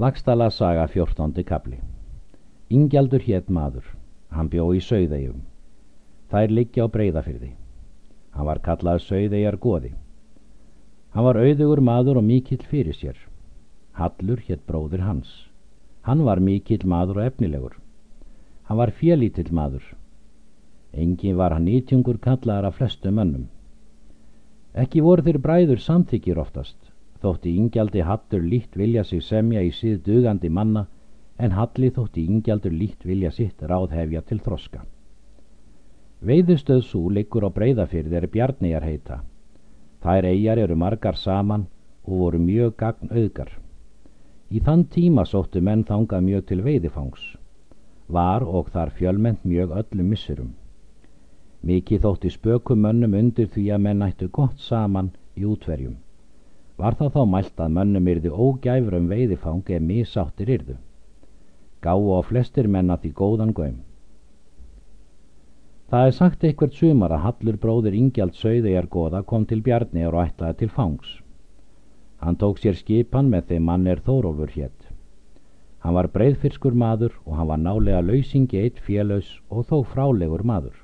Lagstala saga 14. kapli Ingjaldur hétt maður, hann bjó í Sauðegjum. Þær liggja á breyðafyrði. Hann var kallað Sauðegjar goði. Hann var auðugur maður og mikill fyrir sér. Hallur hétt bróður hans. Hann var mikill maður og efnilegur. Hann var félítill maður. Engi var hann nýtjungur kallaðar af flestu mönnum. Ekki voru þeir bræður samþykir oftast þótti Ingjaldi Hallur lítt vilja sig semja í síð dugandi manna en Halli þótti Ingjaldur lítt vilja sitt ráðhefja til þroska. Veiðustöð liggur á breyðafyrð er bjarnýjar heita. Þær eigjar eru margar saman og voru mjög gagn auðgar. Í þann tíma sóttu menn þangað mjög til veiðifangs. Var og þar fjölment mjög öllum missurum. Mikið þótti spökum mönnum undir því að menn ættu gott saman í útverjum. Var það þá mælt að mönnum yrði ógæfur um veiðifang eða mísáttir yrðu. Gáu á flestir menna því góðan göym. Það er sagt eitthvað sumar að Hallur bróðir Ingjald Söðegar goða kom til Bjarni og ætlaði til fangs. Hann tók sér skipan með þeim mann er Þórólfur hétt. Hann var breyðfirskur maður og hann var nálega lausingi eitt félös og þó frálegur maður.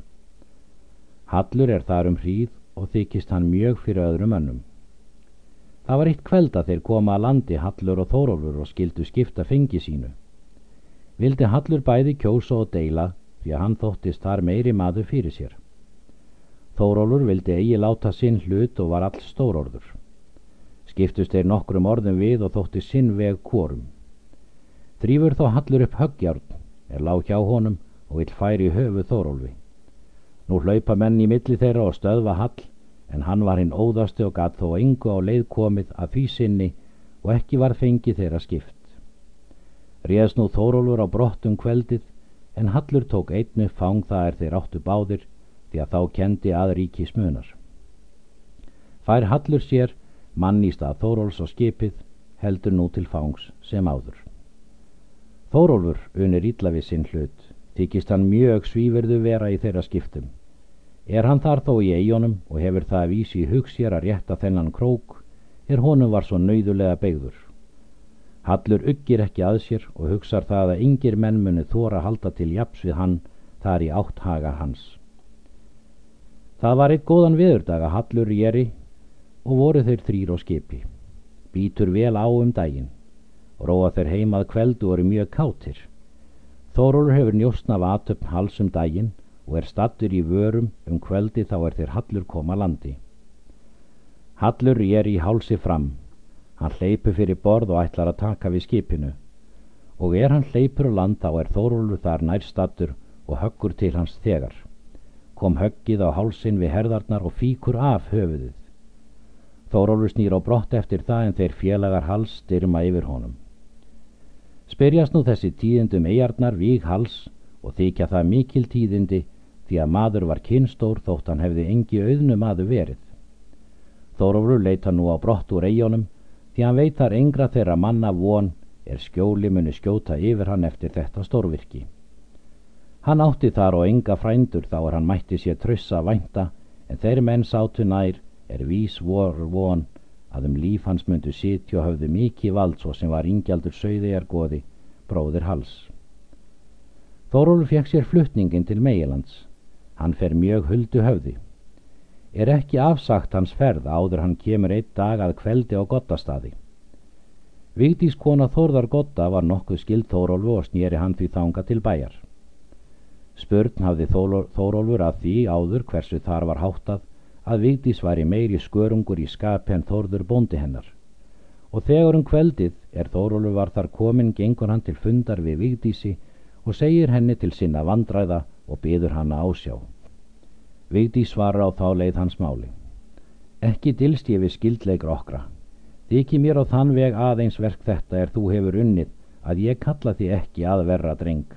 Hallur er þar um hríð og þykist hann mjög fyrir öðrum önnum. Það var eitt kveld að þeir koma að landi Hallur og Þórólfur og skildu skipta fengi sínu. Vildi Hallur bæði kjósa og deila því að hann þóttist þar meiri maður fyrir sér. Þórólfur vildi eigi láta sinn hlut og var all stórorður. Skiptust þeir nokkrum orðum við og þótti sinn veg kórum. Þrýfur þó Hallur upp höggjárn, er lág hjá honum og vill færi höfu Þórólfi. Nú hlaupa menn í milli þeirra og stöðva Hall en hann var hinn óðasti og gatt þó engu á leið komið að því sinni og ekki var fengið þeirra skipt. Réðs nú Þórólfur á brottum kveldið en Hallur tók einnu fang það er þeir áttu báðir því að þá kendi að ríki smunar. Fær Hallur sér mann í stað Þóróls og skipið heldur nú til fangs sem áður. Þórólfur unir ítla við sinn hlut, þykist hann mjög svíverðu vera í þeirra skiptum Er hann þar þó í eigunum og hefur það að vísi í hugsér að rétta þennan krók, er honum var svo nöyðulega beigður. Hallur uggir ekki að sér og hugsar það að yngir menn muni þóra halda til japs við hann þar í átthaga hans. Það var eitt góðan viðurdaga Hallur í eri og voru þeir þrýr á skipi. Býtur vel á um daginn. Róa þeir heimað kveldu og eru mjög kátir. Þórólur hefur njóstna vatöpn halsum daginn og er stattur í vörum um kvöldi þá er þér Hallur koma landi. Hallur er í hálsi fram, hann hleypu fyrir borð og ætlar að taka við skipinu og er hann hleypur á land þá er Þórólfur þar nær stattur og höggur til hans þegar. Kom höggið á hálsin við herðarnar og fíkur af höfuðið. Þórólfur snýr á brott eftir það en þeir félagar hals styrma yfir honum. Spyrjast nú þessi tíðindum eigarnar víg hals og þykja það mikil tíðindi því að maður var kynstór þótt hann hefði engi auðnum aðu verið. Þórólfur leita nú á brott úr eigunum því hann veitar yngra þeirra manna von er skjóli muni skjóta yfir hann eftir þetta stórvirki. Hann átti þar og ynga frændur þá er hann mætti sér trössa vænta en þeir menn sátu nær er vís vor von að um líf hans myndu sitja og hafðu mikið vald svo sem var ingjaldur sögðegargoði bróðir hals. Þórólf fekk sér fluttningin til Meilands Hann fer mjög huldu höfði. Er ekki afsagt hans ferð áður hann kemur eitt dag að kveldi á gottastadi. Vigdís kona Þórðar Gotta var nokkuð skild Þórólfu og snýri hann því þanga til bæjar. Spurn hafði Þórólfur að því áður hversu þar var háttað að Vigdís var í meiri skörungur í skapi en Þórður bóndi hennar. Og þegar um kveldið er Þórólfur var þar komin gengur hann til fundar við Vigdísi og segir henni til sinna vandræða og byður hana ásjá. Vigdi svara á þá leið hans máli. Ekki dilst ég við skildleikur okkra. Þykki mér á þann veg aðeins verk þetta er þú hefur unnið að ég kalla því ekki að verra dreng.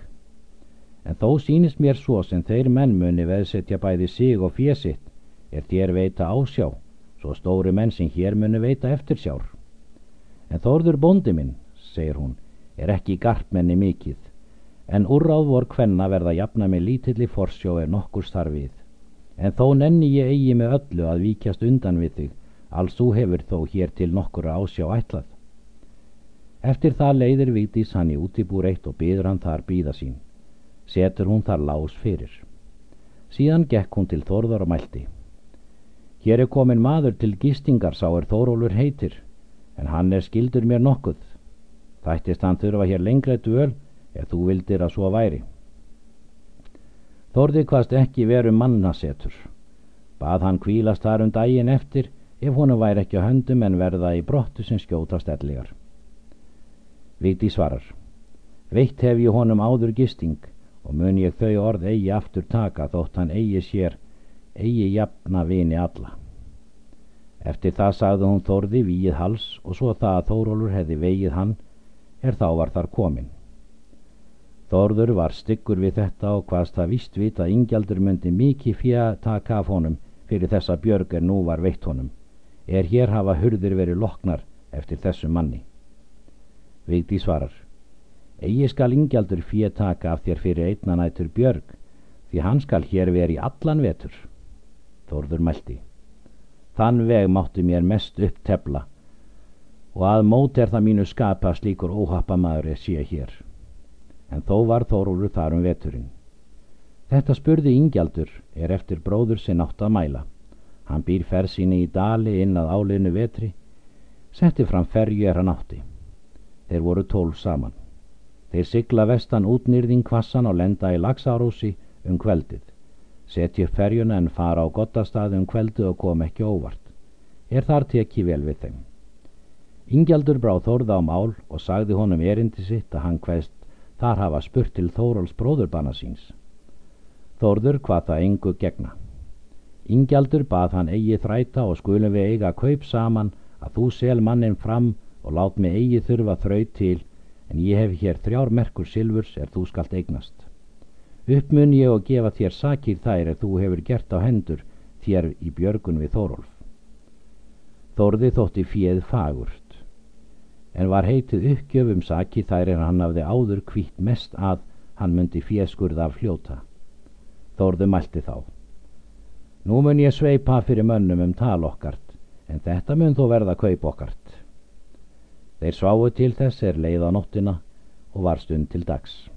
En þó sínist mér svo sem þeir menn muni veðsetja bæði sig og fésitt er þér veita ásjá, svo stóri menn sem hér muni veita eftirsjár. En þórður bondi minn, segir hún, er ekki garpmenni mikið en úrráð vor kvenna verða jafna með lítilli forsjó er nokkur starfið. En þó nenni ég eigi með öllu að víkjast undan við þig, alls þú hefur þó hér til nokkur ásjá ætlað. Eftir það leiðir Vigdís hann í útibúr eitt og byður hann þar býða sín. Setur hún þar lás fyrir. Síðan gekk hún til Þórðar og mælti. Hér er komin maður til gistingar sá er Þórólfur heitir, en hann er skildur mér nokkuð. Þættist hann þurfa hér lengra dvöl ef þú vildir að svo væri. Þórði hvaðst ekki veru mannasetur. Bað hann kvílast þar um daginn eftir ef honum væri ekki á höndum en verða í brottu sem skjóta stelligar. Viti svarar. Veitt hef ég honum áður gisting og mun ég þau orð eigi aftur taka þótt hann eigi sér, eigi jafna vini alla. Eftir það sagði hún Þórði víið hals og svo það að Þórólur hefði vegið hann er þá var þar komin. Þórður var styggur við þetta og hvaðst það vist vit að yngjaldur myndi mikið fjö taka af honum fyrir þessa björg er nú var veitt honum. Er hér hafa hurðir verið loknar eftir þessu manni. Vigdi svarar. Egi skal yngjaldur fjö taka af þér fyrir einnanætur björg því hann skal hér verið allan vetur. Þórður mælti. Þann veg mátti mér mest upptefla og að mót er það mínu skapa slíkur óhappamaður er sé hér en þó var Þórólur þar um veturinn. Þetta spurði Ingjaldur er eftir bróður sinn átt að mæla. Hann býr ferð síni í dali inn að áliðnu vetri, setti fram ferju er hann átti. Þeir voru tólf saman. Þeir sigla vestan útnýrðing kvassan og lenda í lagsárúsi um kveldið. Setji ferjuna en fara á gottastaði um kveldið og kom ekki óvart. Er þar teki vel við þeim. Ingjaldur brá þórða á mál og sagði honum erindi sitt að hann hvaðst Þar hafa spurt til Þóróls bróðurbanna síns. Þórður hvað það engu gegna. Ingjaldur bað hann eigi þræta og skulum við eiga kaup saman að þú sel mannin fram og lát mig eigi þurfa þraut til en ég hef hér þrjár merkur silfurs er þú skalt eignast. Uppmun ég og gefa þér sakir þær er þú hefur gert á hendur þér í björgun við Þórólf. Þórði þótti fjöð fagurt en var heitið uppgjöfum saki þær en hann hafði áður kvítt mest að hann myndi fjéskurð af fljóta. Þórðu mælti þá. Nú mun ég sveipa fyrir mönnum um tal okkart, en þetta mun þó verða kaup okkart. Þeir sváu til þess er leið á nóttina og var stund til dags.